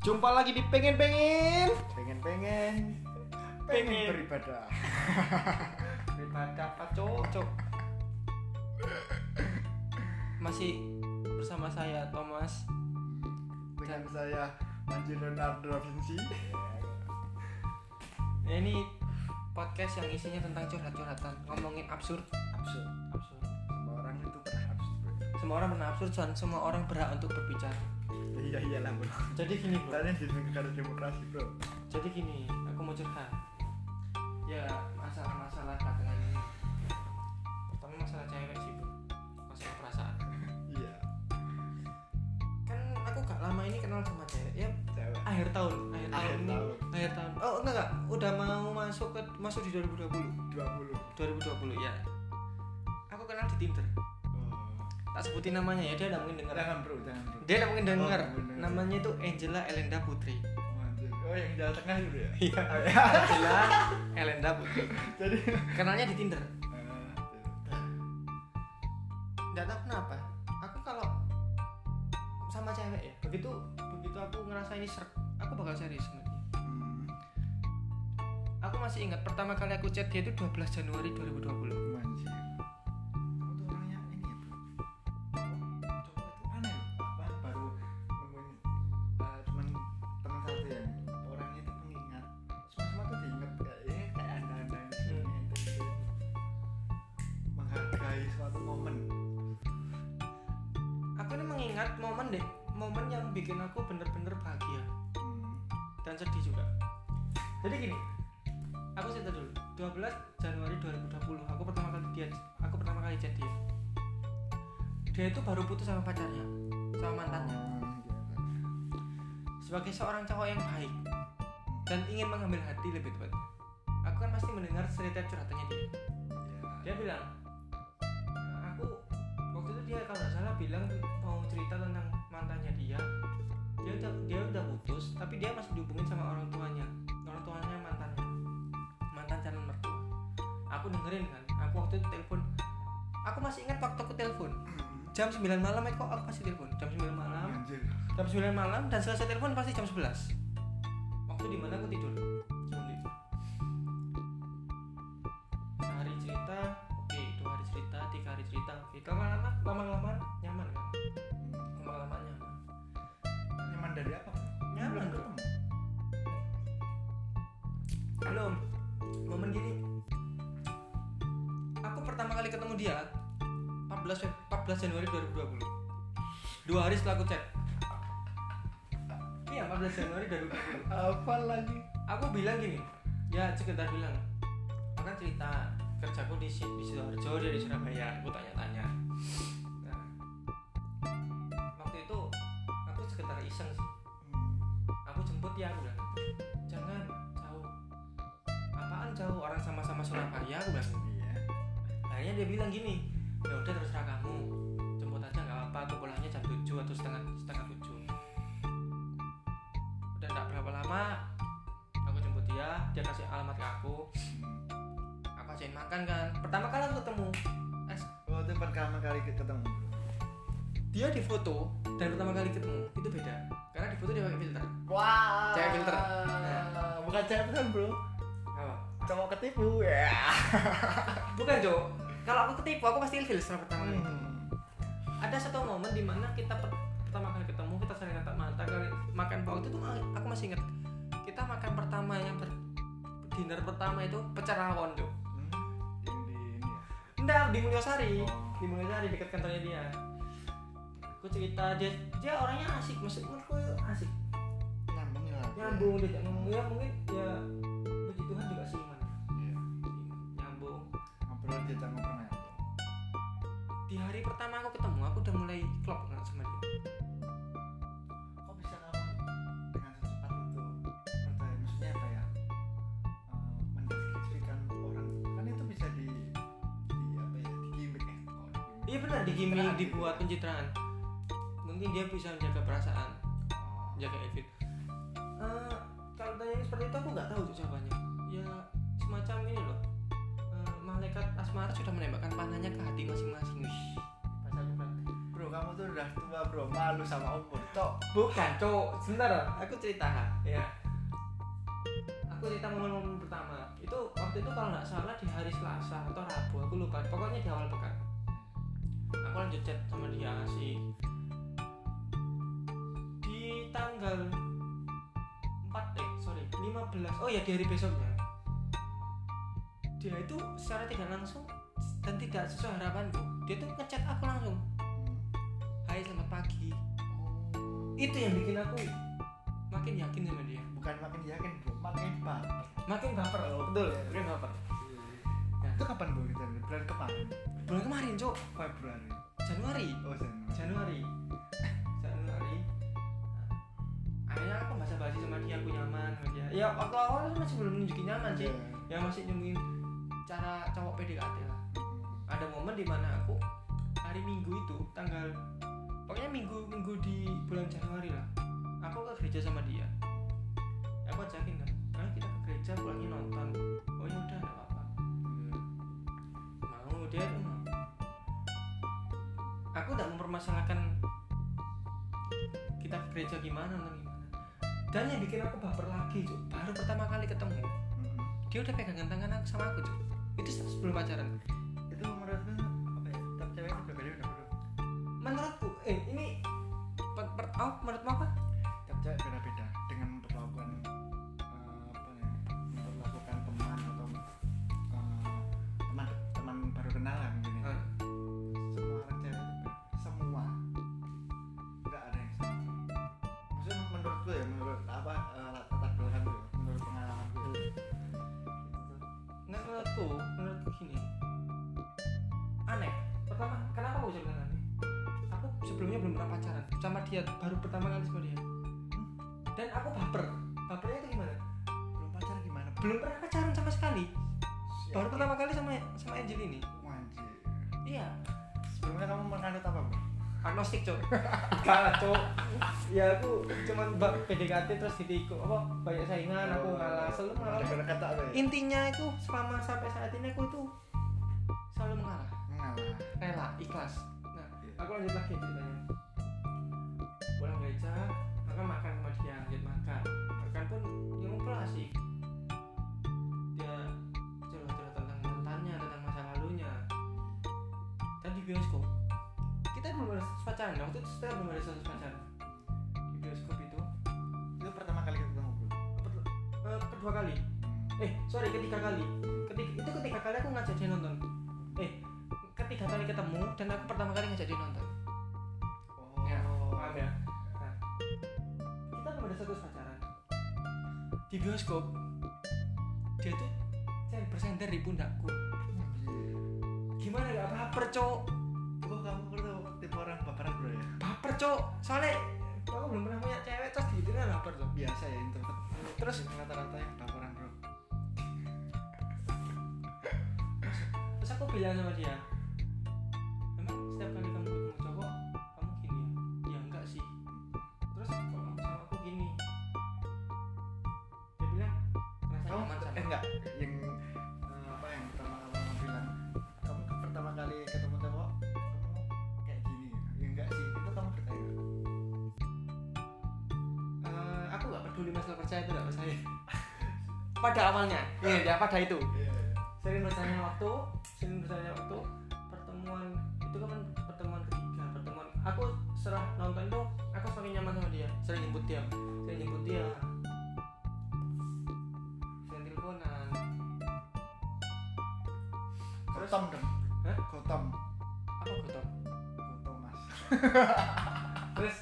Jumpa lagi di pengen pengen pengen pengen Pengen. beribadah daripada apa cocok. Masih bersama saya Thomas. dengan saya Manji Leonardo Vinci Ya, ini podcast yang isinya tentang curhat-curhatan, ngomongin absurd. absurd Absurd. semua orang itu pernah absurd. Semua orang pernah absurd dan semua orang berhak untuk berbicara. Iya iyalah bro Jadi gini bro. kalian di negara demokrasi bro Jadi gini, aku mau curhat. Ya masalah-masalah belakangan ini. Pertama masalah cewek sih bro. Masalah perasaan. iya Kan aku gak lama ini kenal sama cewek. Ya cewek akhir tahun, akhir, Akhir tahun ini. tahun. Akhir tahun. Oh enggak enggak, udah mau masuk ke masuk di 2020. 20 2020 ya. Aku kenal di Tinder. Tak sebutin namanya ya, dia tidak mungkin dengar. jangan bro jangan bro Dia tidak mungkin dengar. Oh, dengar. namanya itu Angela Elenda Putri. oh, yang jalan tengah itu ya Iya. Oh, ya. Angela Elenda Putri. jadi Kenalnya di Tinder. Ah, Nggak tahu kenapa. Aku kalau sama cewek ya, begitu begitu aku ngerasa ini ser, aku bakal serius dia. hmm. Aku masih ingat pertama kali aku chat dia itu 12 Januari 2020. Manji. 9 malam eh, kok aku masih telepon? Jam 9 malam. Anjir. jam 9 malam dan selesai telepon pasti jam 11 waktu di mana aku tidur? Sehari cerita oke dua hari cerita tiga hari cerita oke. Lama-lama lama-lama nyaman kan? Lama-lama nyaman. Nyaman dari apa? Nyaman, Belum ketemu. belum. Momen gini. Aku pertama kali ketemu dia 14 Feb- 14 Januari 2020 dua hari setelah aku chat. Iya 14 Januari 2020 Apa lagi? aku bilang gini ya sekedar bilang aku kan cerita kerjaku di di sidoarjo dia di Surabaya. Aku tanya-tanya Filter, Bro. apa Cowok ketipu ya. bukan Jo kalau aku ketipu aku pasti ilfil setelah pertama kali Hmm. ada satu momen di mana kita per- pertama kali ketemu kita saling tatap mata kali makan waktu itu ma- aku masih ingat kita makan pertama yang ber dinner pertama itu pecel rawon tuh Hmm. Yang di ini ya. enggak di Mulyosari Oh. di Mulyosari dekat kantornya dia aku cerita dia dia orangnya asik maksud menurutku asik Nyambung ya. nyambung dia ngomong ya mungkin ya puji Tuhan juga seiman Iya. nyambung Ngobrol dia ngobrol ya. di hari pertama aku ketemu aku udah mulai klop kan sama dia Kok bisa kamu dengan secepat itu percaya maksudnya apa ya? Eh, mendeskripsikan orang kan itu bisa di di apa ya? Di gimmick ya. Oh, di gimmick. iya benar di gimmick gitu dibuat pencitraan mungkin dia bisa menjaga perasaan Oh. jaga Evit kalau tanya seperti itu aku nggak tahu jawabannya. Ya semacam ini loh. Eh, malaikat asmara sudah menembakkan panahnya ke hati masing-masing. Bro, kamu tuh udah tua bro. Malu sama umur. Cok. Bukan cok. Sebentar. Aku cerita. Ya. Aku cerita momen-momen pertama. Itu waktu itu kalau nggak salah di hari Selasa atau Rabu aku lupa. Pokoknya di awal pekan. Aku lanjut chat sama dia sih. Di tanggal 4 sorry 15 oh ya di hari besoknya dia itu secara tidak langsung dan tidak sesuai harapanku dia tuh ngechat aku langsung. Hai selamat pagi. Itu yang bikin aku makin yakin sama dia. Bukan makin yakin bro makin baper. Makin baper. Oh, betul iya. makin baper. Itu kapan bro kita bulan kemarin? Bulan kemarin cok Februari. Januari. Oh Januari. Januari bahasa basi sama dia aku nyaman dia ya waktu awal masih belum nunjukin nyaman sih. Iya. ya masih nungguin cara cowok PDKT lah. Ada momen di mana aku hari minggu itu tanggal pokoknya minggu minggu di bulan Januari lah aku ke gereja sama dia. Aku ajakin kan karena kita ke gereja pulangnya nonton. Oh ya udah ada apa mau dia tuh mau. Aku tidak mempermasalahkan kita ke gereja gimana nonton gimana dan yang bikin aku baper lagi Cuk, baru pertama kali ketemu. Mm-mm. dia udah pegangan tangan aku sama aku Cuk. itu sebelum pacaran. Itu menurutku apa ya? Tapi cewek itu berbeda beda bro menurutku eh ini per, per, oh, menurutmu apa? Tiap cewek beda beda dia baru pertama kali sama dia. Dan aku baper. Bapernya itu gimana? Belum pacaran gimana? Belum pernah pacaran sama sekali. Siap. baru pertama kali sama sama Angel ini. Iya. Sebelumnya kamu menganut apa bro agnostik cok kalah cok ya aku cuman bak PDKT terus ditikuk apa banyak saingan aku ngalah. Selalu mengalah. Kata apa ya? Intinya itu selama sampai saat ini aku itu selalu mengalah. Ngalah rela ikhlas. Nah Iya. aku lanjut lagi ceritanya makan pun ya ngobrol asik dia cerita-cerita tentang mantannya tentang masa lalunya. Dan di bioskop. Kita belum ada pacaran waktu itu kita belum ada status pacaran di bioskop itu. Itu pertama kali ketemu bro per- eh, kedua kali. Eh sorry ketiga kali. Ketiga itu ketiga kali aku ngajak dia nonton. Eh ketiga kali ketemu dan aku pertama kali ngajak dia nonton. Oh. Ya, paham ya? Nah, kita belum ada status pacaran. Di bioskop, dia tuh saya bersandar di pundakku. Gimana gak baper, cok? oh kamu perlu tipe orang baperan bro ya Baper, cok. Soalnya aku belum pernah punya cewek terus gitu kan baper, cok. biasa ya introvert Terus rata-rata yang baperan bro terus aku bilang sama dia, pada awalnya. Iya ya pada itu. Iya, sering bertanya waktu sering bertanya waktu pertemuan itu kan pertemuan ketiga pertemuan. Aku setelah nonton itu aku semakin nyaman sama dia. Sering nyebut dia. Sering nyebut dia. Sering teleponan. Gotom dong Hah? Gotom apa gotong Gotom mas. Terus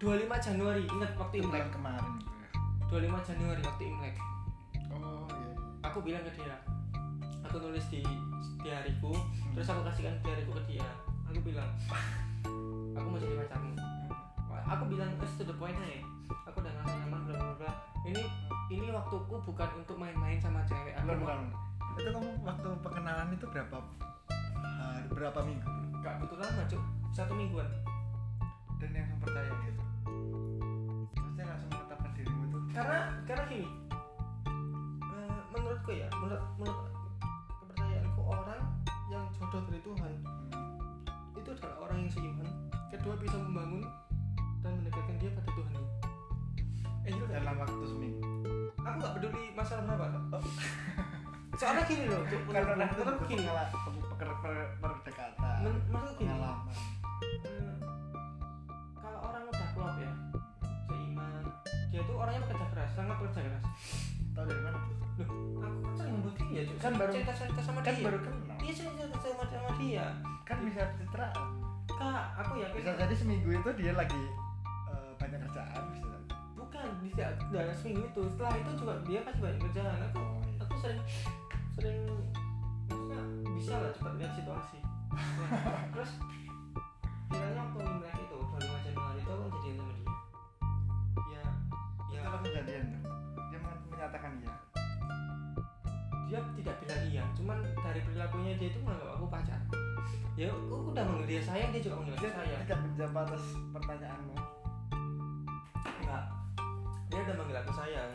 25 Januari ingat waktu Imlek kemarin bro ya 25 Januari waktu Imlek. Oh iya. Aku bilang ke dia aku nulis di di hariku terus aku kasihkan di hariku ke dia. Aku bilang aku mau jadi pacarmu. Aku bilang eh, to the point aja aku udah ngerasa nyaman bla bla bla. Ini ini waktuku bukan untuk main-main sama cewek aku bukan mau- bukan itu kamu waktu perkenalan itu berapa hari berapa minggu? Gak butuh lama cuk Satu mingguan. Dan yang percaya gitu Karena karena gini. Menurutku ya menurut menurut kepercayaanku orang yang jodoh dari Tuhan itu adalah orang yang seiman kedua bisa membangun dan mendekatkan dia pada Tuhan. Eh itu dalam waktu seminggu. Aku nggak peduli masalah berapa Oh. soalnya gini loh karena menurut gini. perdekatan maksudku gini. pengalaman orangnya pekerja keras sangat pekerja keras. Tahu dari mana? Loh aku kan sering ngebut dia Cuk. Kan baru- cerita cerita sama kan dia. baru kenal. Iya sering cerita sama, sama dia. Kan bisa pencitraan kak aku yakin. Bisa jadi seminggu itu dia lagi eh, banyak kerjaan bisa jadi. bukan bisa dalam seminggu itu. Setelah itu juga dia pasti banyak kerjaan. Aku oh iya. aku sering sering maksudnya bisa lah cepat lihat situasi. Nah, terus kiranya waktu Imlek itu 25 Januari itu aku jadian kejadian. Tuh dia men- menyatakan iya. Dia tidak bilang iya cuman dari perilakunya dia itu menganggap aku pacar. Ya aku udah manggil dia sayang dia juga manggil dia sayang tidak menjawab atas pertanyaanmu. Enggak. Dia udah manggil aku sayang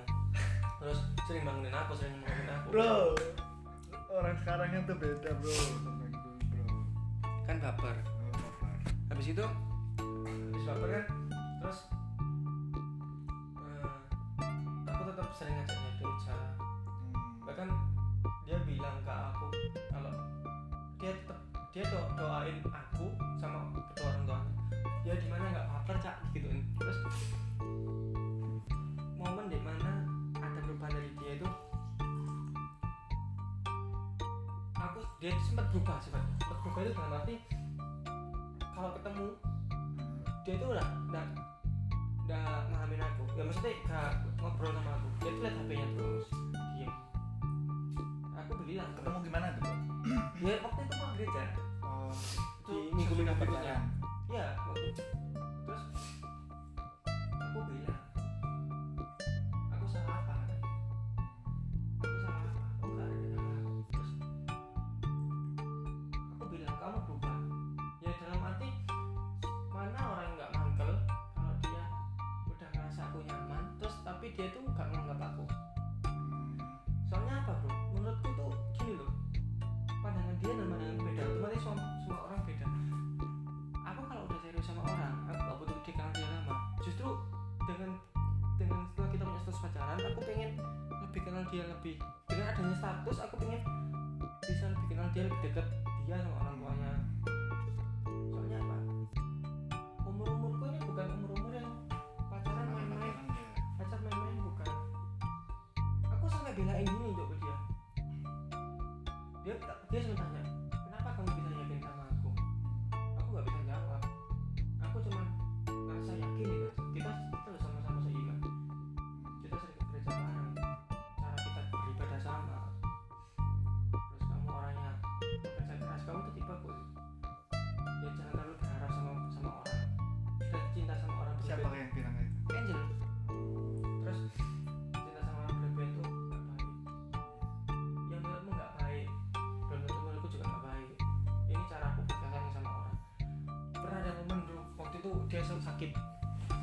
terus sering bangunin aku sering bangunin aku. Bro orang sekarang itu beda bro sama dulu bro. Kan baper. Oh bapak habis itu habis baper kan terus doain aku sama kedua orang tuanya. Ya di mana nggak baper cak? Gituin. Terus momen di mana ada perubahan dari dia itu aku dia itu sempat berubah sifatnya sempat berubah itu dalam arti kalau ketemu dia itu udah udah udah ngamin aku. Ya maksudnya gak ngobrol sama aku. Dia tuh liat HP-nya terus diem. Aku bilang ketemu gimana tuh ya waktu itu mau gereja oh berikutnya pacaran. ya waktu terus aku bilang aku salah apa? Aku salah apa? Oh enggak ada salah terus aku bilang kamu berubah ya dalam arti mana orang nggak mangkel kalau dia udah ngerasa aku nyaman terus tapi dia tuh lebih dengan adanya status aku pengen bisa lebih kenal dia lebih dekat dia sama orang dia sakit.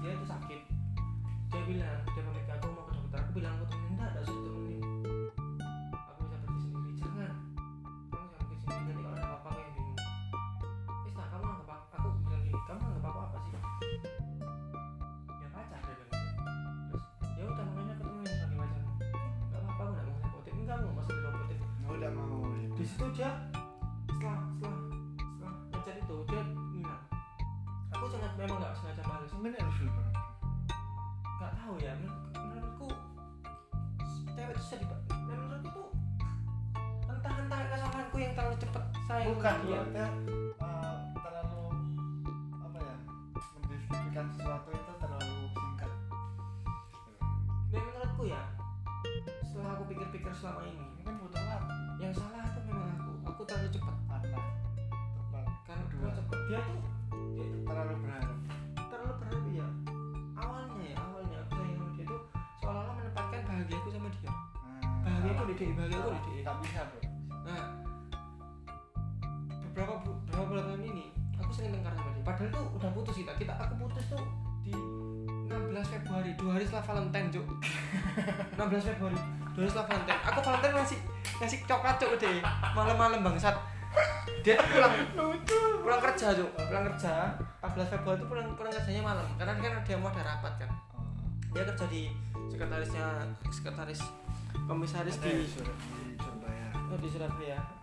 Dia itu sakit. Dia bilang dia ke aku mau ke dokter. Aku bilang aku temenin. Enggak ada suruh temenin. Aku bisa pergi sendiri. Jangan. Kamu jangan pergi sendiri. Nanti kalau ada apa-apa aku yang bingung. Isna kamu anggap aku, aku bilang gini kamu anggap aku apa sih? Ya pacar dia bilang terus? Ya udah makanya aku temenin. Sebagai pacarmu nggak apa-apa aku nggak mau ngerepotin enggak aku nggak maksud direpotin oh udah mau. Di situ dia mungkin ilfil bro nggak tahu ya men- menurutku cewek itu sedih menurutku tuh entah entah kesalahanku yang terlalu cepet sayang. Bukan sama 16 Februari. Dua hari setelah Valentine. Aku Valentine ngasih ngasih coklat cuk deh malam-malam bangsat. Dia tuh pulang pulang kerja cuk. Pulang kerja 14 Februari itu pulang pulang kerjanya malam. Karena kan dia mau ada rapat kan. Oh. dia kerja di sekretarisnya sekretaris komisaris di di Surabaya. Oh, di Surabaya.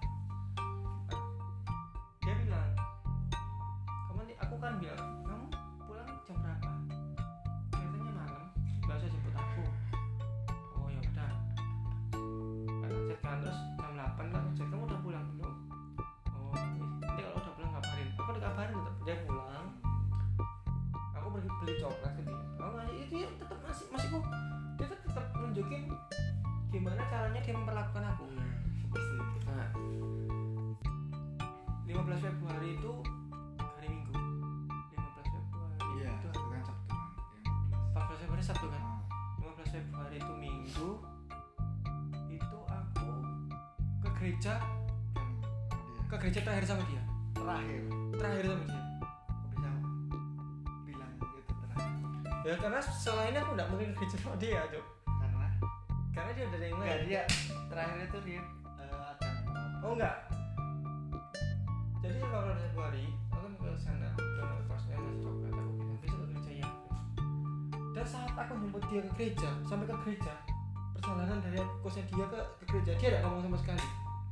Dari kosnya dia ke, ke gereja, dia tidak ngomong sama sekali.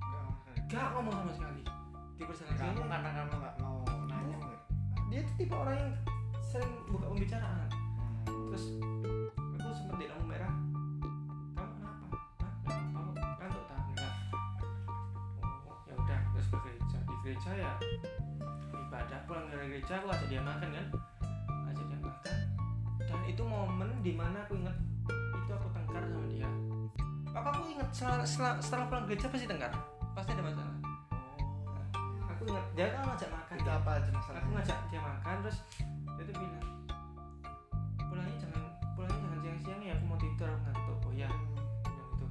ngomong. Gak ngomong sama sekali. Di perjalanan kamu karena kamu nggak mau nanya nggak dia tuh tipe orang yang sering buka pembicaraan. Hmm. Terus aku sempat di lampu merah. Kamu kenapa? Hah? Nggak apa-apa. Kantuk tak? Enggak. Oh, ya udah terus ke gereja. Di gereja ya ibadah pulang dari gereja aku ajak dia makan kan. Ajak dia makan. Dan itu momen di mana aku inget itu aku tengkar sama dia. Apa aku inget setelah, setelah, setelah pulang gereja pasti tengkar. Pasti ada masalah. oh. Aku inget dia kan ngajak makan. itu apa aja aku masalahnya ngajak dia makan terus dia tuh bilang pulangnya jangan pulangnya jangan siang-siang ya aku mau tidur aku ngantuk. Oh ya bilang gitu.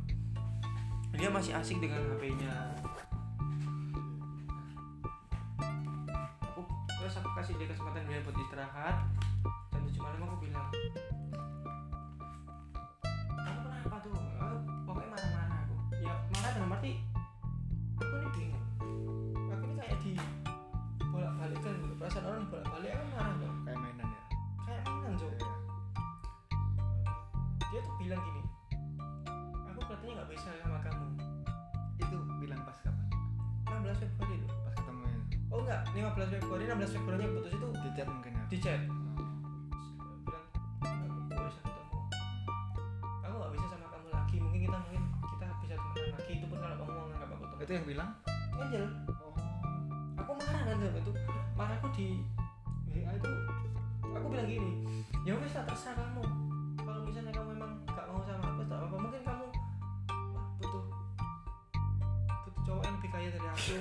Dia masih asik dengan HP-nya aku terus aku kasih dia kesempatan dia buat istirahat. Dan tujuh malam aku bilang perasaan orang bolak balik aku marah dong kayak mainan ya? Kayak mainan cok. Iya. dia tuh bilang gini aku katanya nggak bisa sama kamu. Itu bilang pas kapan? 16 Februari loh pas ketemuin oh enggak. 15 Februari 16 Februari yang putus itu. Di chat mungkin ya? Di chat bilang aku nggak bisa ketemu. Aku nggak bisa sama kamu lagi. Mungkin kita mungkin kita bisa temenan lagi. Itu pun kalau kamu mau nganggap aku teman itu yang bilang? Angel kan sama itu marahku di WA itu aku bilang gini ya wes lah terserah kamu. Kalau misalnya kamu memang gak mau sama aku tak apa mungkin kamu wah, butuh butuh cowok yang lebih kaya dari aku.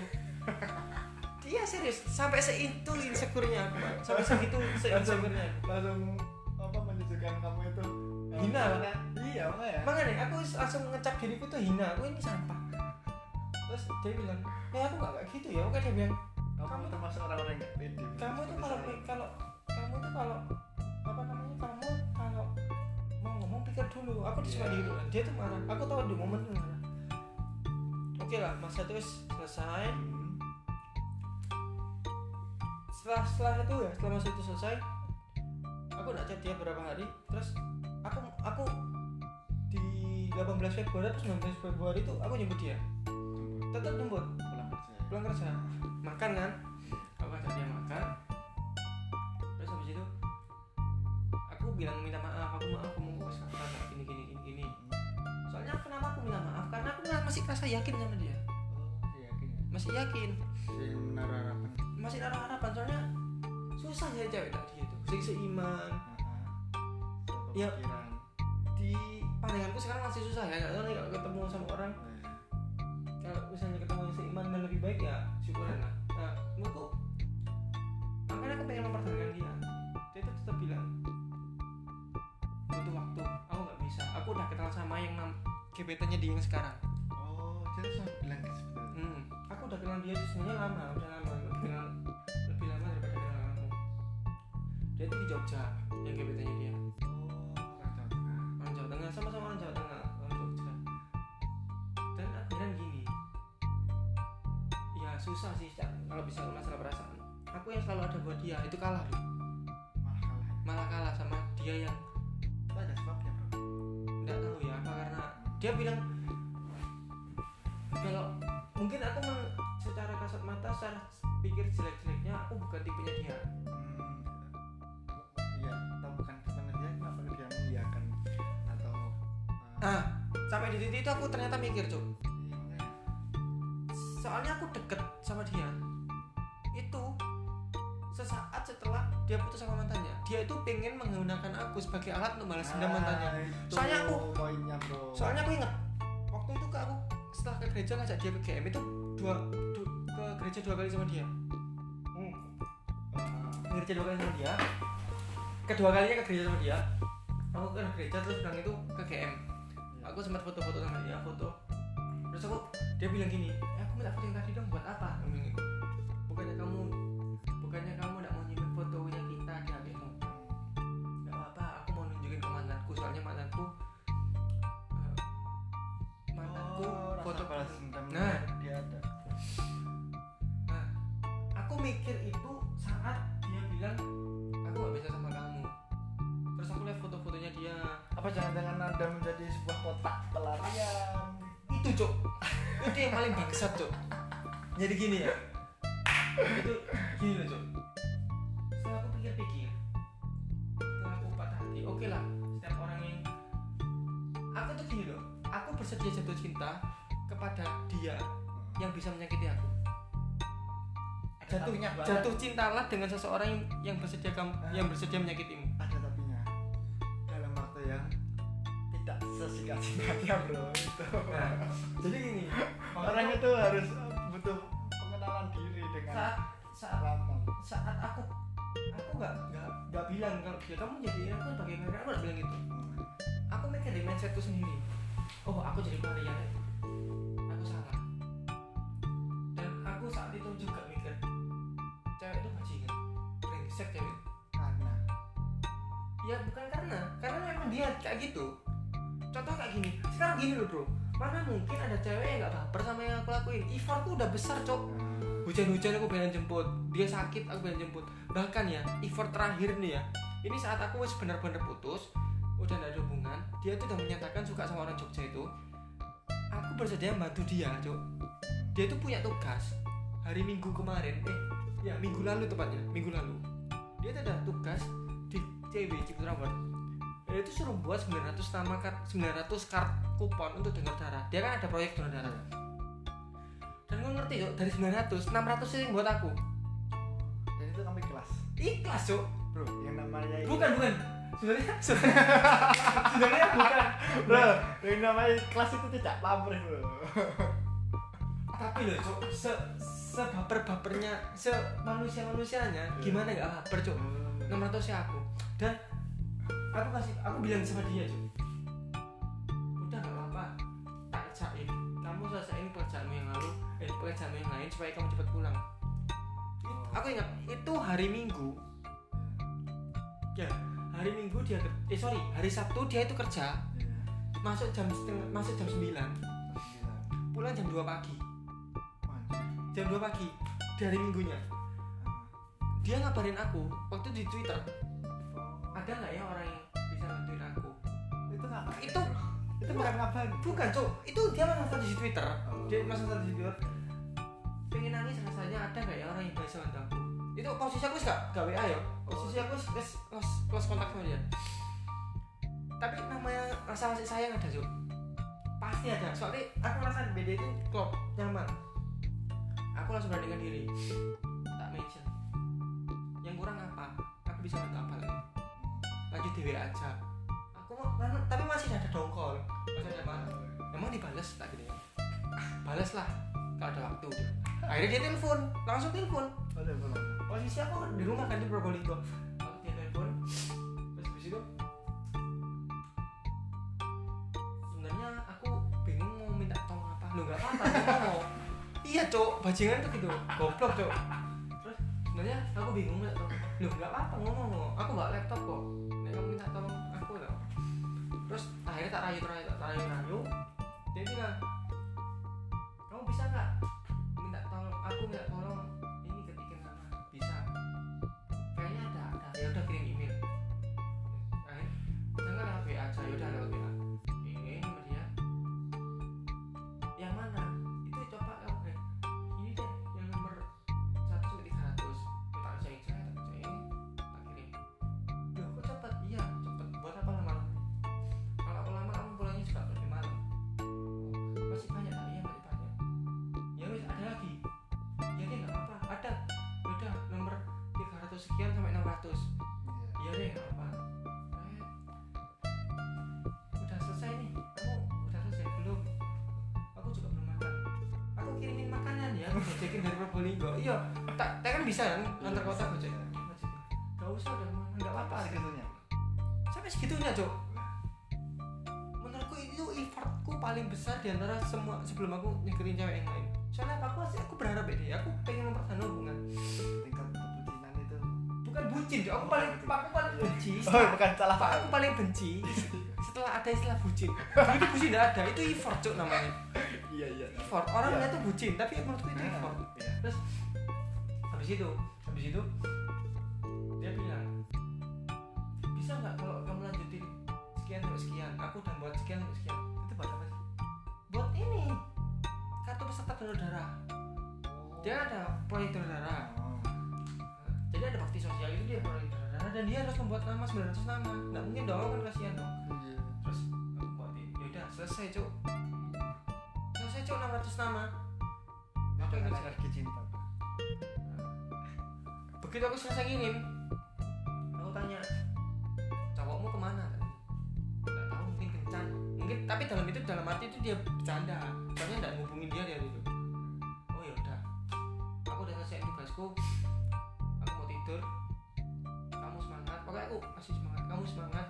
Dia serius. Sampai seitu insecure-nya aku sampai segitu se-insecure-nya langsung apa menunjukkan kamu itu eh, Hina, makanya iya makanya makanya aku langsung ngecap diriku tuh hina. Aku ini sampah. Terus dia bilang ya aku gak kayak gitu ya. Oke dia bilang kamu kamu- termasuk orang-orang yang kamu tuh kalau kalau kamu tuh kalau apa namanya kamu kalau mau ngomong pikir dulu. Aku cuma Iya. gitu dia tuh marah. Aku tahu di momen itu marah. Oke lah masa itu selesai. Hmm. setelah setelah itu ya setelah masa itu selesai aku nggak chat dia berapa hari. Terus aku aku di 18 Februari atau 19 Februari itu aku jemput dia. Tetap jemput pulang kerja makan kan? Aku ajak dia makan. Terus habis itu aku bilang minta maaf aku maaf kamu kok sekarang kayak gini gini gini gini. Soalnya kenapa aku minta maaf? Karena aku masih rasa yakin sama dia. Oh iya yakin ya? Masih yakin. Jadi menaruh harapan masih naruh harapan soalnya susah ya cewek tadi itu sing seiman. Ya. Di pandanganku sekarang masih susah ya kalau ketemu sama orang. Kalau baik ya syukuran lah. Nah menurutku makanya aku pengen mempertahankan dia. Dia itu tetap bilang butuh waktu aku nggak bisa. Aku udah kenal sama yang nam gebetannya dia yang sekarang. Oh jadi sampai bilang gitu. Sebetulnya hmm. aku udah kenal dia itu sebenarnya lama udah lama lebih kenal lebih lama daripada kenal kamu dia itu di Jogja yang gebetannya dia. Oh susah sih Cak, kalau bisa masalah perasaan. Aku yang selalu ada buat dia itu kalah loh malah kalah. Malah kalah sama dia yang itu ada sebabnya bro. Nggak tahu ya apa karena dia bilang kalau mungkin aku men- secara kasat mata secara pikir jelek-jeleknya aku bukan tipenya dia. Hmm, iya. Atau bukan sebenarnya kenapa dia mengiyakan? Atau uh, ah sampai di titik itu aku ternyata mikir cuk. Soalnya aku deket sama dia. Itu sesaat setelah dia putus sama mantannya dia itu pengen menggunakan aku sebagai alat untuk balas dendam mantannya. Ah, itu Soalnya aku- poinnya bro. soalnya aku inget waktu itu ke aku setelah ke gereja ngajak dia ke GM itu dua du- ke gereja dua kali sama dia. Hmm. ke gereja dua kali sama dia? Kedua kalinya ke gereja sama dia? Aku ke gereja terus bilang itu ke GM aku sempat foto-foto sama dia foto. Terus aku dia bilang gini minta yang tadi dong buat apa jadi gini ya. Itu gini loh cok setelah aku pikir-pikir setelah aku patah hati oke lah setiap orang yang aku tuh gini loh aku bersedia jatuh cinta kepada dia yang bisa menyakiti aku. Jatuh jatuh cintalah dengan seseorang yang, yang bersedia kamu yang bersedia menyakitimu. Ada tapinya. Dalam waktu yang tidak sesikat singkatnya bro itu. Nah. Jadi gini orang itu harus butuh pengenalan diri dengan saat saat lama saat aku aku nggak nggak nggak bilang kalau ya kamu jadi aku sebagai mereka aku nggak bilang gitu. Aku mikir di mindsetku sendiri. Oh aku jadi ya. aku salah. Dan aku saat itu juga mikir cewek itu bajingan brengsek cewek. Karena? Ya bukan karena. Karena memang dia kayak gitu. Contoh kayak gini. Sekarang gini loh bro mana mungkin ada cewek yang nggak baper sama yang aku lakuin? Effortku udah besar cok. Hujan-hujan aku pengen jemput. Dia sakit aku pengen jemput. Bahkan ya effort terakhir nih ya ini saat aku wis benar-benar putus udah gak ada hubungan dia tuh udah menyatakan suka sama orang Jogja itu. Aku bersedia bantu dia cok. Dia tuh punya tugas hari minggu kemarin eh ya minggu lalu tepatnya minggu lalu. Dia tuh ada tugas di CB Ciputra Dia itu suruh buat 900 nama kart 900 kart kupon untuk donor darah. Dia kan ada proyek donor darah. Dan gue ngerti cok dari 900 600 itu yang buat aku. Dan itu kami kelas ikhlas cok bro yang namanya bukan bukan. Sebenarnya sebenarnya sebenarnya bukan. Bro yang namanya kelas itu tidak pamrih bro. Tapi loh cok se sebaper bapernya se manusia manusianya gimana nggak baper cok 600 ya aku. Dan aku kasih aku bilang sama dia cok udah nggak apa-apa. Tak cain kamu selesaiin pekerjaanmu yang lalu eh pekerjaanmu yang lain supaya kamu cepat pulang. It- aku ingat itu hari minggu. Ya hari minggu dia eh sorry hari sabtu dia itu kerja. Iya. masuk jam setengah masuk jam 9 pulang jam 2 pagi. Jam 2 pagi dari minggunya. Dia ngabarin aku waktu di twitter. Ada nggak ya orang itu itu bukan ngapain bukan cok itu dia masang status di twitter. Oh. dia masang status di twitter. Pengen nangis rasanya ada nggak ya orang yang bisa bantu itu posisi aku gak gak WA ya. Posisi aku wis close, close kontak sama dia. Tapi namanya rasa kasih sayang ada cok pasti ada. Soalnya aku merasa BD itu klop nyaman. Aku langsung beranikan diri. Tak mention. Yang kurang apa? Aku bisa bantu apa lagi? Lanjut di WA aja tapi masih ada dongkol. Masih ada mana emang dibales tak gitu ya? Balas lah. Kalau ada waktu. Akhirnya dia telepon. Langsung telepon. Boleh. posisi aku di rumah kan di Probolinggo. Aku dia telepon. Terus habis itu? Sebenarnya aku bingung mau minta tolong apa. Lu apa-apa lu mau iya cok bajingan tuh gitu. Goblok cok terus? Sebenarnya aku bingung minta tolong lu nggak apa-apa ngomong aku bawa laptop kok. Nek kamu minta tolong terus akhirnya tak rayu rayu tak rayu rayu. Dia bilang kamu bisa nggak? Minta tolong aku nggak tolong paling besar di antara semua sebelum aku nyekirin cewek yang lain. Soalnya apa? Aku sih aku berharap ya deh aku pengen mempertahankan hubungan. Tingkat kebucinan itu. Bukan bucin Cok. aku paling aku paling benci. Oh bukan salah Pak, aku paling benci setelah ada istilah bucin. Dulu itu bucin tidak ada. Itu effort cok namanya. Iya iya. Effort. Orang Iya. lihat tuh bucin tapi menurutku itu effort. Iya. terus habis itu habis itu dia bilang bisa nggak kalau kamu lanjutin sekian sekian? Aku udah buat sekian sekian peserta donor darah. Dia ada proyek donor darah. Oh. jadi ada bakti sosial itu dia proyek donor darah dan dia harus membuat nama 900 nama. Nggak mungkin dong kan kasihan dong. Iya. terus buatin yaudah selesai cuk. Selesai cuk 600 nama. Aku ingat energi cinta. Begitu aku selesai ngirim aku tanya cowokmu ke mana tapi dalam itu dalam arti itu dia bercanda. Soalnya nggak ngubungin dia dari itu oh ya udah. Aku udah selesai tugasku. Aku mau tidur. Kamu semangat. Pokoknya aku masih semangat. Kamu semangat.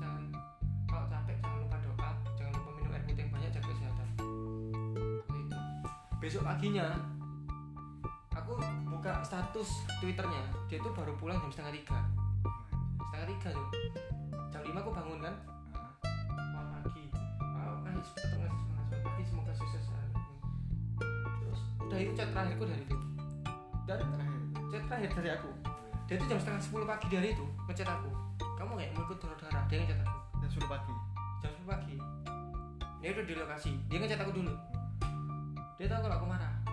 Jangan kalau capek jangan lupa doa. Jangan lupa minum air putih yang banyak jaga kesehatan. Itu besok paginya aku buka status twitternya. Dia tuh baru pulang jam setengah tiga. Setengah tiga tuh. Jam lima aku bangun kan oh, nangis tetap ngasih semangat selamat pagi semoga sukses selalu." terus udah itu chat terakhirku dari itu dan terakhir chat terakhir dari aku dia tuh jam setengah sepuluh pagi dari itu ngechat aku kamu nggak mau ikut darah dia ngechat aku dan suruh pagi jam sepuluh pagi dia udah di lokasi dia ngechat aku dulu dia tahu kalau aku marah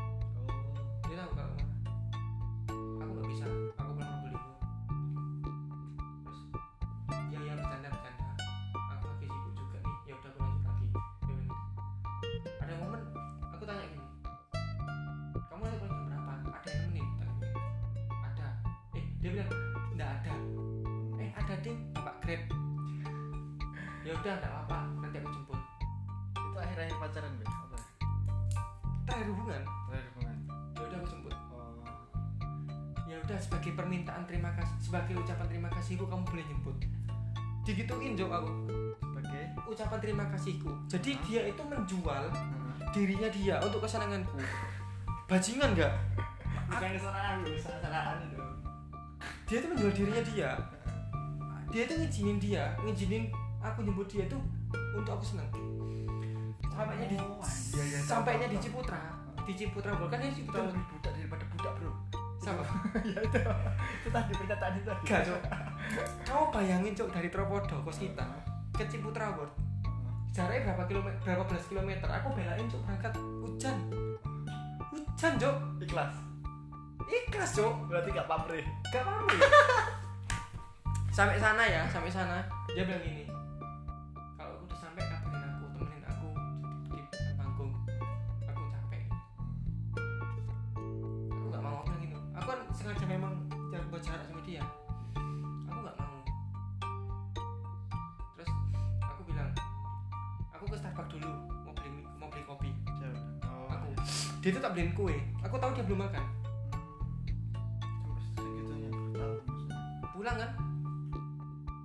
kesenanganku bajingan nggak? Bukan kesalahan lu kesalahan itu. Dia itu menjual dirinya dia. Dia itu ngizinin dia ngizinin aku nyebut dia itu untuk aku senang sampainya di Oh, iya, iya, sampainya di. Ciputra. Di Ciputra kan dia itu Ciputra lebih budak daripada budak bro. Sama. Ya itu. Itu tadi pernyataan itu tadi. Gak cok kamu bayangin cok dari Tropodo kos kita ke Ciputra World jaraknya berapa kilometer berapa belas kilometer? Aku belain cok berangkat hujan. Hujan cok ikhlas. Ikhlas cok berarti gak pamrih. Gak mau sampai sana ya sampai sana. Dia bilang gini tak beliin kue. Aku tahu dia belum makan. Pulang kan?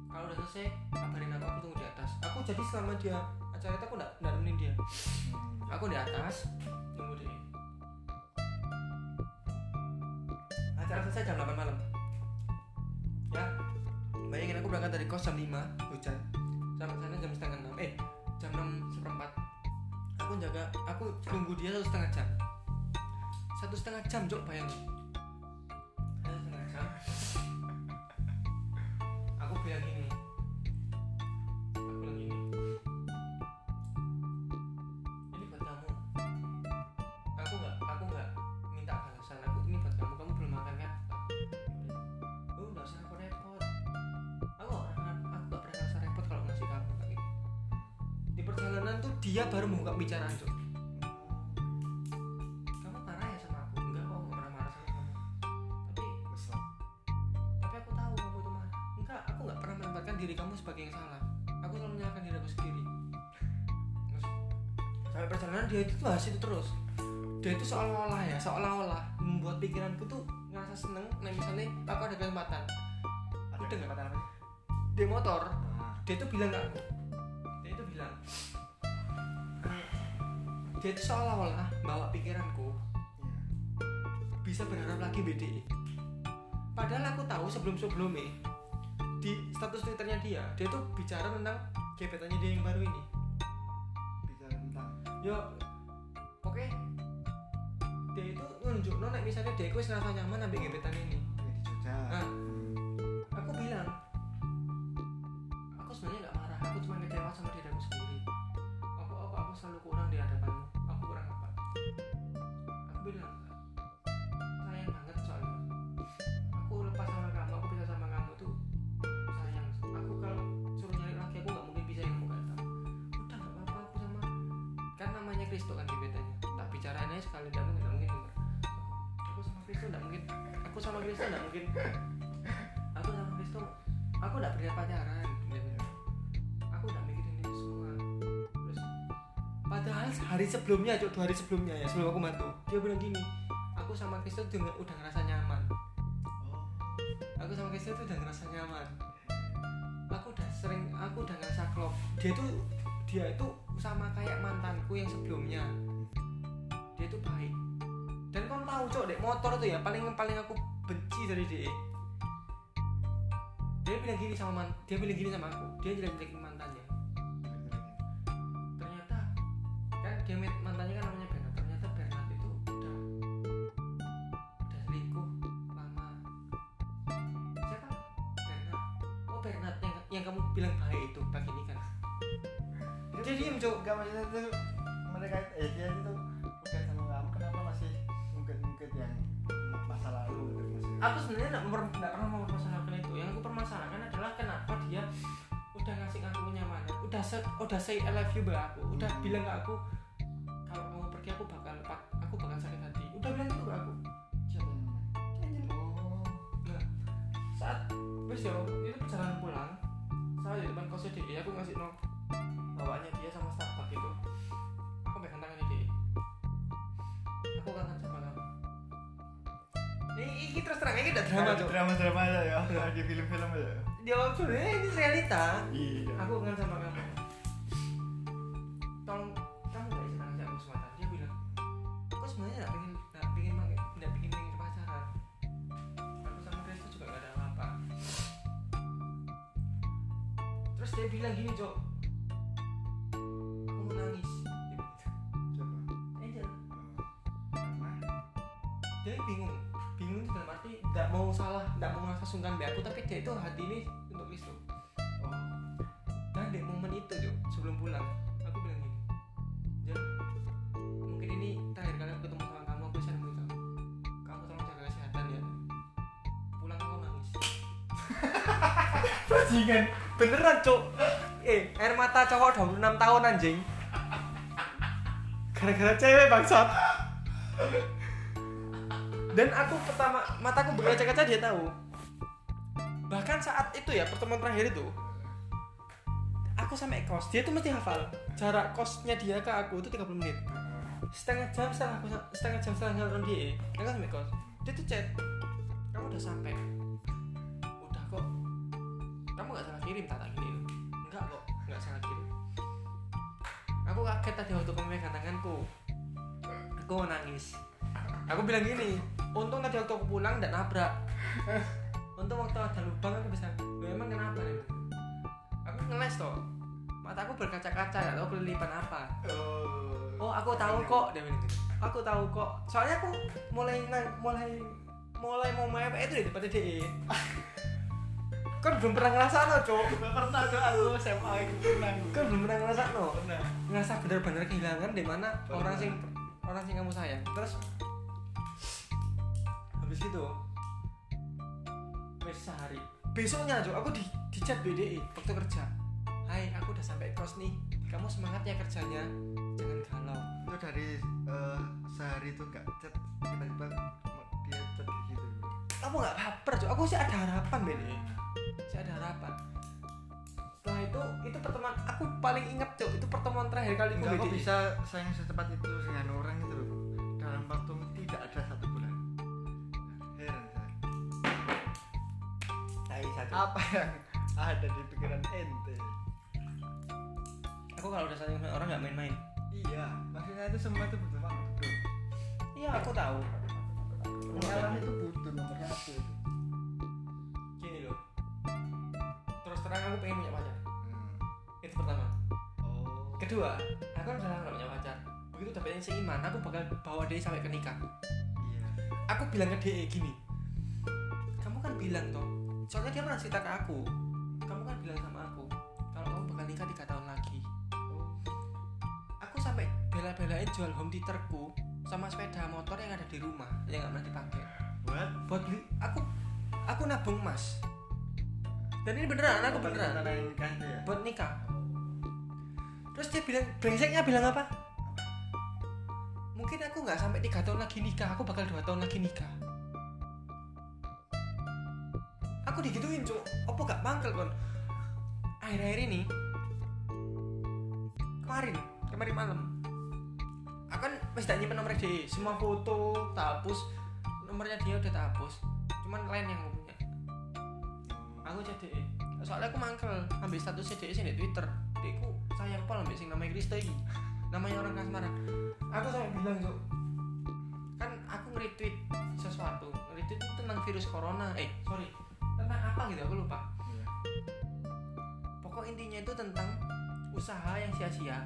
Kalau udah selesai kabarin aku aku tunggu di atas. Aku jadi selama dia acara itu aku nggak nggak nemenin dia. Hmm. aku di atas tunggu dia acara selesai jam 8 malam. Ya bayangin aku berangkat dari kos jam 5 hujan. Sampai sana jam setengah 6 eh jam 6 seperempat. Aku jaga aku tunggu dia satu setengah jam satu setengah jam cok bayangin. Satu setengah jam. Aku bilang gini. Aku bilang gini. Ini buat kamu. Aku nggak aku nggak minta balasan. Aku ini buat kamu. Kamu belum makan kan? Oh nggak usah repot repot. Aku nggak aku nggak pernah ngerasa repot kalau ngasih kamu kayak di perjalanan tuh dia baru membuka bicaraan cok bahas itu terus. Dia itu seolah-olah ya seolah-olah membuat pikiranku tuh ngerasa seneng nah misalnya aku ada kesempatan. Ada Udah nggak? kesempatan apa? dia motor Nah, dia itu bilang aku. Dia itu bilang dia itu seolah-olah bawa pikiranku iya. bisa berharap lagi BDE padahal aku tahu sebelum-sebelumnya di status twitternya dia dia tuh bicara tentang gebetannya dia yang baru ini. Bicara tentang? Yo misalnya dia itu ngerasa nyaman ambil gebetan ini. Di Jogja. Ah. Hmm. aku bilang aku sebenarnya nggak marah aku cuma kecewa sama diri aku sendiri. Aku aku aku selalu kurang di hadapanmu? Aku kurang apa? Aku bilang sayang banget soalnya. Aku lepas sama kamu aku bisa sama kamu tuh sayang. Aku kalau suruh nyari lagi aku nggak mungkin bisa yang kamu tahu. Udah nggak apa-apa aku sama kan namanya Kristo kan sama Kristo nggak? Mungkin aku sama Kristo aku udah pernah pacaran aku udah mikirin itu semua. Terus padahal hari sebelumnya cok dua hari sebelumnya ya sebelum aku mantu dia bilang gini aku sama Kristo nggak- udah ngerasa nyaman. Oh. aku sama Kristo tuh udah ngerasa nyaman. Aku udah sering aku udah ngerasa klop. Dia tuh dia itu sama kayak mantanku yang sebelumnya. Dia tuh baik. Dan kau tahu cok dek motor tuh ya paling paling aku benci dari dia. Dia bilang gini sama man, dia bilang gini sama aku. Dia jelek jelekin udah say I love you ke aku. Udah bilang ke aku kalau kamu pergi aku bakal aku bakal sakit hati. Udah bilang gitu ke aku. Siapa yang? Oh. saat wes yo itu perjalanan pulang. Saya di depan kosnya dia aku ngasih no bawaannya dia sama Starbucks itu. Aku pegang tangannya dia aku kangen sama kamu. Ini, ini terus terang ini udah drama Kayak cok. drama-drama aja ya, lagi film-film aja. ya. dia sebenarnya ini realita. Iya. aku kangen sama kamu tahun anjing. Gara-gara cewek bangsat. Dan aku pertama mataku berkaca-kaca dia tahu. Bahkan saat itu ya pertemuan terakhir itu, aku sampai kos dia tuh mesti hafal jarak kosnya dia ke aku itu 30 menit setengah jam setelah aku setengah jam setelah nonton dia aku sampai kos dia tuh chat kamu udah sampai udah kok kamu gak salah kirim tak tak kaget tadi waktu kamu megang tanganku aku mau nangis. Aku bilang gini untung tadi waktu aku pulang dan nabrak. Untung waktu ada lubang aku bisa lu emang kenapa? Nih aku ngeles toh. Mataku berkaca-kaca gak tahu kelilipan apa. Oh, oh aku tahu kok dia bilang gitu. Aku tahu kok. Soalnya aku mulai nang- mulai mulai mau main itu di depan DE kan belum pernah ngerasa no cok Gak pernah tuh aku SMA itu pernah. kan belum pernah ngerasa no Pernah. ngerasa benar-benar kehilangan di mana orang sing orang sing kamu sayang. Terus habis itu wes sehari. Besoknya cok aku di di chat BDI waktu kerja. Hai aku udah sampai kos nih. Kamu semangat ya kerjanya. Jangan galau. Itu dari eh, sehari itu nggak chat tiba-tiba dia chat gitu. aku nggak baper cok aku sih ada harapan BDI sih ada harapan setelah itu itu pertemuan aku paling inget cok itu pertemuan terakhir kali aku Enggak kok bisa sayang secepat itu dengan orang itu loh dalam waktu tidak ada satu bulan. Heran saya. Cok. Apa yang ada di pikiran ente? aku kalau udah sayang sama orang nggak main-main Iya, maksudnya itu semua itu butuh waktu bro. iya aku tahu Pengalaman itu butuh nomor satu itu. Kedua aku udah lama gak punya pacar. Begitu dapetnya seiman aku bakal bawa dia sampai ke nikah. Iya. aku bilang ke dia gini kamu kan bilang toh soalnya dia pernah cerita ke aku. Kamu kan bilang sama aku kalau kamu bakal nikah tiga tahun lagi. Aku sampai bela-belain jual home theaterku sama sepeda motor yang ada di rumah yang gak pernah dipakai. Buat buat beli aku aku nabung emas. Dan ini beneran aku beneran. ya. buat nikah terus dia bilang brengseknya bilang apa? Mungkin aku nggak sampai tiga tahun lagi nikah aku bakal dua tahun lagi nikah. Aku digituin cuk. Apa gak mangkel kon? Akhir-akhir ini kemarin kemarin malam aku kan wis tak nomor dia semua foto tak hapus. Nomornya dia udah tak cuman lain yang aku punya. Aku jadi soalnya aku mangkel ambil statusnya dia sih di twitter. Dia ku sayang pol ambil sing namanya Krista ini namanya orang kasmaran aku sampai bilang cuk kan aku nge-retweet sesuatu. Nge-retweet itu tentang virus corona. Eh sorry. Tentang apa gitu aku lupa. Pokok intinya itu tentang usaha yang sia-sia.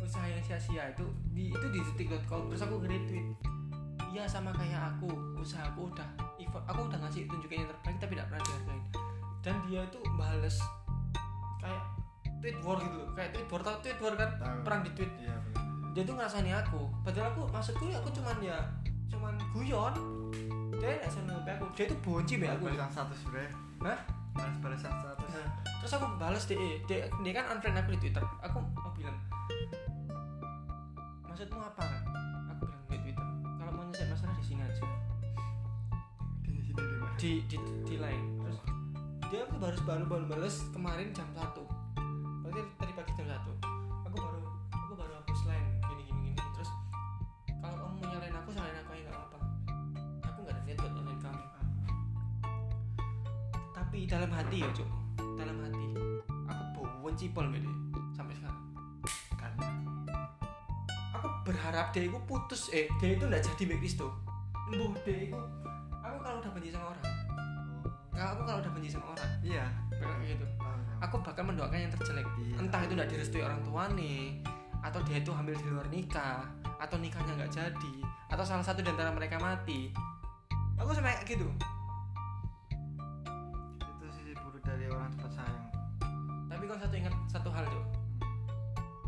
Usaha yang sia-sia itu di itu di detik.com terus aku nge-retweet iya sama kayak aku. Usaha aku udah aku udah ngasih tunjukin yang terbaik tapi tidak pernah dihargain dan dia itu bales kayak tweet war gitu loh. kayak tweet war tau tweet war kan Tahu. perang di tweet Iya, benar. dia tuh ngerasani aku padahal aku maksudku ya aku cuman ya cuman guyon dia nggak seneng aku dia tuh bonci be aku Balasan status bro. Hah? Balas balasan status. Nah, terus aku balas dia, dia, dia kan unfriend aku di Twitter. Aku aku bilang, maksudmu apa kan? Aku bilang di Twitter. Kalau mau nyelesaikan masalah di sini aja, Di sini di mana? di di di lain. Dia tuh baru baru baru balas kemarin jam satu. Berarti tadi pagi jam satu. Aku baru aku baru hapus lain gini gini gini. Terus kalau kamu mau nyalain aku salahin aku ya nggak apa. Aku nggak ada niat buat nyalain kamu. Tapi dalam hati ya cuk, dalam hati aku benci pol mbak dia sampai sekarang. Karena Aku berharap dia itu putus, eh dia itu nggak jadi mbak Kristo. Mbuh dia itu, aku kalau udah benci sama orang, kalau aku kalau udah benci sama orang, Iya. kayak gitu. Oh, iya. Aku bakal mendoakan yang terjelek. Iya. Entah itu nggak direstui orang tua nih, atau dia itu hamil di luar nikah, atau nikahnya nggak jadi, atau salah satu di antara mereka mati. Aku sampai kayak gitu. itu sisi buruk dari orang tempat sayang. Tapi kau satu ingat satu hal tuh.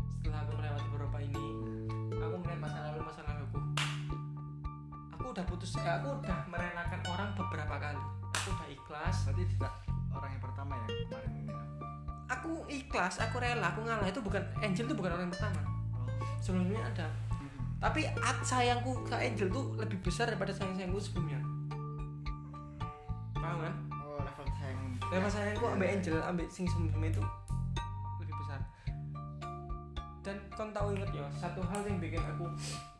Setelah aku melewati beberapa ini, aku melihat masa lalu masa laluku. Aku udah putus, eh, aku udah ikhlas. Berarti tidak orang yang pertama ya kemarin ini. ya? Aku ikhlas, aku rela, aku ngalah. Itu bukan Angel itu bukan orang yang pertama. Oh. Sebelumnya ada. Tapi at sayangku ke Angel tuh lebih besar daripada sayang sayangku sebelumnya. Paham kan? Oh, level sayang. Level sayangku ambil Angel, ambil sing sebelumnya itu lebih besar. Dan kau tahu inget ya, satu hal yang bikin aku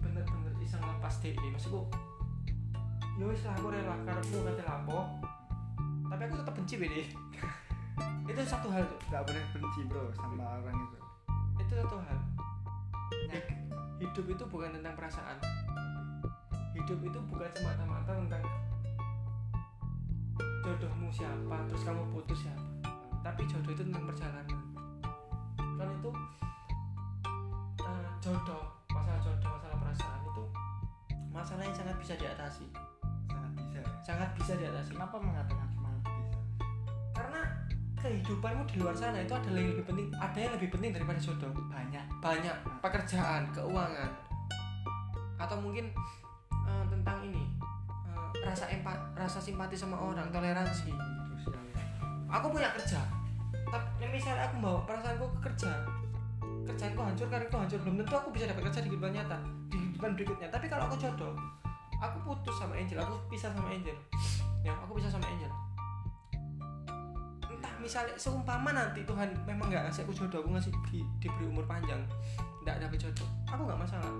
bener-bener bisa ngelepas DE. Maksudku, ya wis lah aku rela karepmu kate lapo. Tapi aku tetap benci BD. itu satu hal tuh. Tidak boleh benci bro sama orang itu. Itu satu hal. Penyakit. hidup itu bukan tentang perasaan hidup itu bukan semata-mata tentang jodohmu siapa terus kamu putus siapa tapi jodoh itu tentang perjalanan kan itu eh, jodoh masalah jodoh masalah masalah yang sangat bisa diatasi sangat bisa sangat bisa diatasi kenapa mengatakan kehidupanmu di luar sana itu adalah yang lebih penting ada yang lebih penting daripada jodoh? Banyak. Banyak. Pekerjaan keuangan. Atau mungkin eh, tentang ini eh, rasa empat rasa simpati sama orang toleransi. Aku punya kerja. Tapi misalnya aku bawa perasaanku ke kerja kerjaanku hancur karirku hancur belum tentu aku bisa dapat kerja di kehidupan nyata di kehidupan berikutnya. Tapi kalau aku jodoh aku putus sama Angel aku pisah sama Angel. Ya aku pisah sama Angel misalnya seumpama nanti Tuhan memang nggak ngasih aku jodoh aku ngasih di, diberi umur panjang nggak dapet jodoh aku nggak masalah.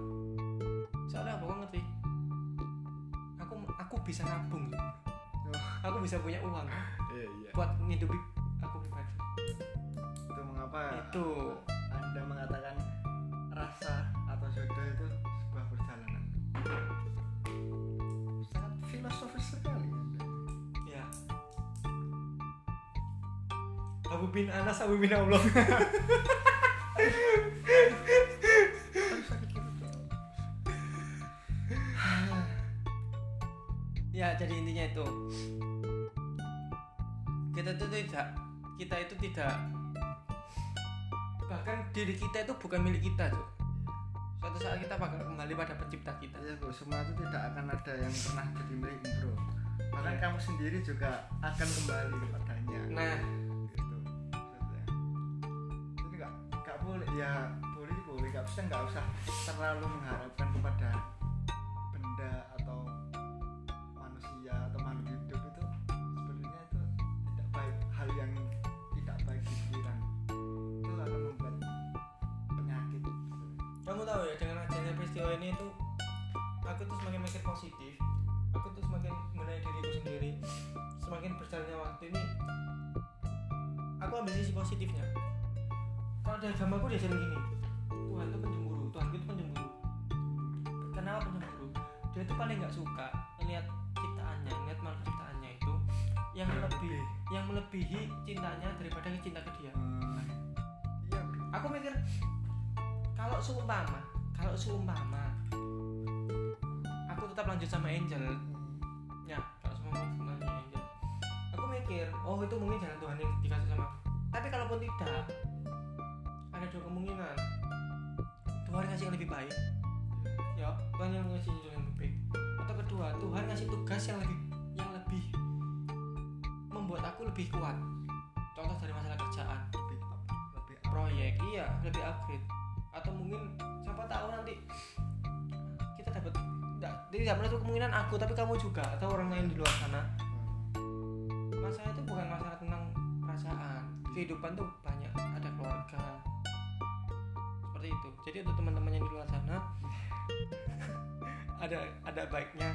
Soalnya apa? Kau ngerti. Aku aku bisa nabung. Aku bisa punya uang iya iya. buat ngidupi aku pribadi. Itu mengapa itu. Anda mengatakan Abu bin Anas Abu bin Allah ya jadi intinya itu. Kita itu tidak kita itu tidak bahkan diri kita itu bukan milik kita tuh suatu saat kita bakal kembali pada pencipta kita. Iya bro, semua itu tidak akan ada yang pernah jadi milikmu bro. Bahkan Iya. kamu sendiri juga akan kembali kepadanya. Nah boleh nggak usah terlalu mengharapkan kepada benda atau manusia atau makhluk hidup itu sebenarnya itu tidak baik. Hal yang tidak baik di pikiran itu akan membuat penyakit. Kamu tahu ya dengan adanya peristiwa ini itu aku tuh semakin mikir positif. Aku tuh semakin mengenai diriku sendiri. Semakin berjalannya waktu ini aku ambil sisi positifnya. Kalau dari agamaku dia bilang gini melebihi cintanya daripada cinta ke dia. Iya aku mikir kalau seumpama kalau seumpama aku tetap lanjut sama Angel. Ya kalau semua sama Angel. Aku mikir oh itu mungkin jalan Tuhan yang dikasih sama aku. Tapi kalaupun tidak ada dua kemungkinan. Tuhan ngasih yang lebih baik. Ya Tuhan yang ngasih yang lebih baik. Atau kedua Tuhan ngasih tugas yang lebih membuat aku lebih kuat. Contoh dari masalah kerjaan. Lebih up lebih up. Proyek iya lebih upgrade. Atau mungkin siapa tahu nanti kita dapat tidak tidak menutup kemungkinan aku tapi kamu juga atau orang lain di luar sana. Masalah itu bukan masalah tentang perasaan. Kehidupan tuh banyak ada keluarga. Seperti itu. Jadi untuk teman-teman yang di luar sana ada ada baiknya.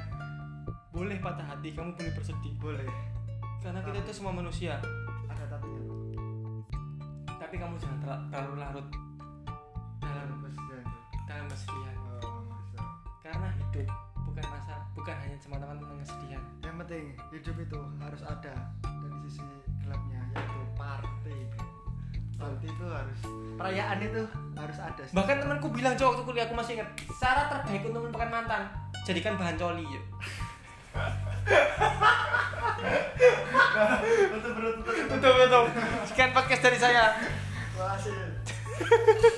Boleh patah hati kamu boleh bersedih. Boleh karena kita itu semua manusia. Ada tapi ya? Tapi kamu jangan terla- terlalu larut dalam Presiden. dalam kesedihan. Oh, karena hidup bukan masa bukan hanya semata-mata tentang kesedihan. Yang penting hidup itu harus ada dari sisi gelapnya yaitu party. Party itu harus perayaan itu harus ada. Bahkan temanku bilang cowok waktu kuliah aku masih ingat cara terbaik untuk melupakan mantan jadikan bahan coli ya betul betul betul betul sekian podcast dari saya. Wah, asik.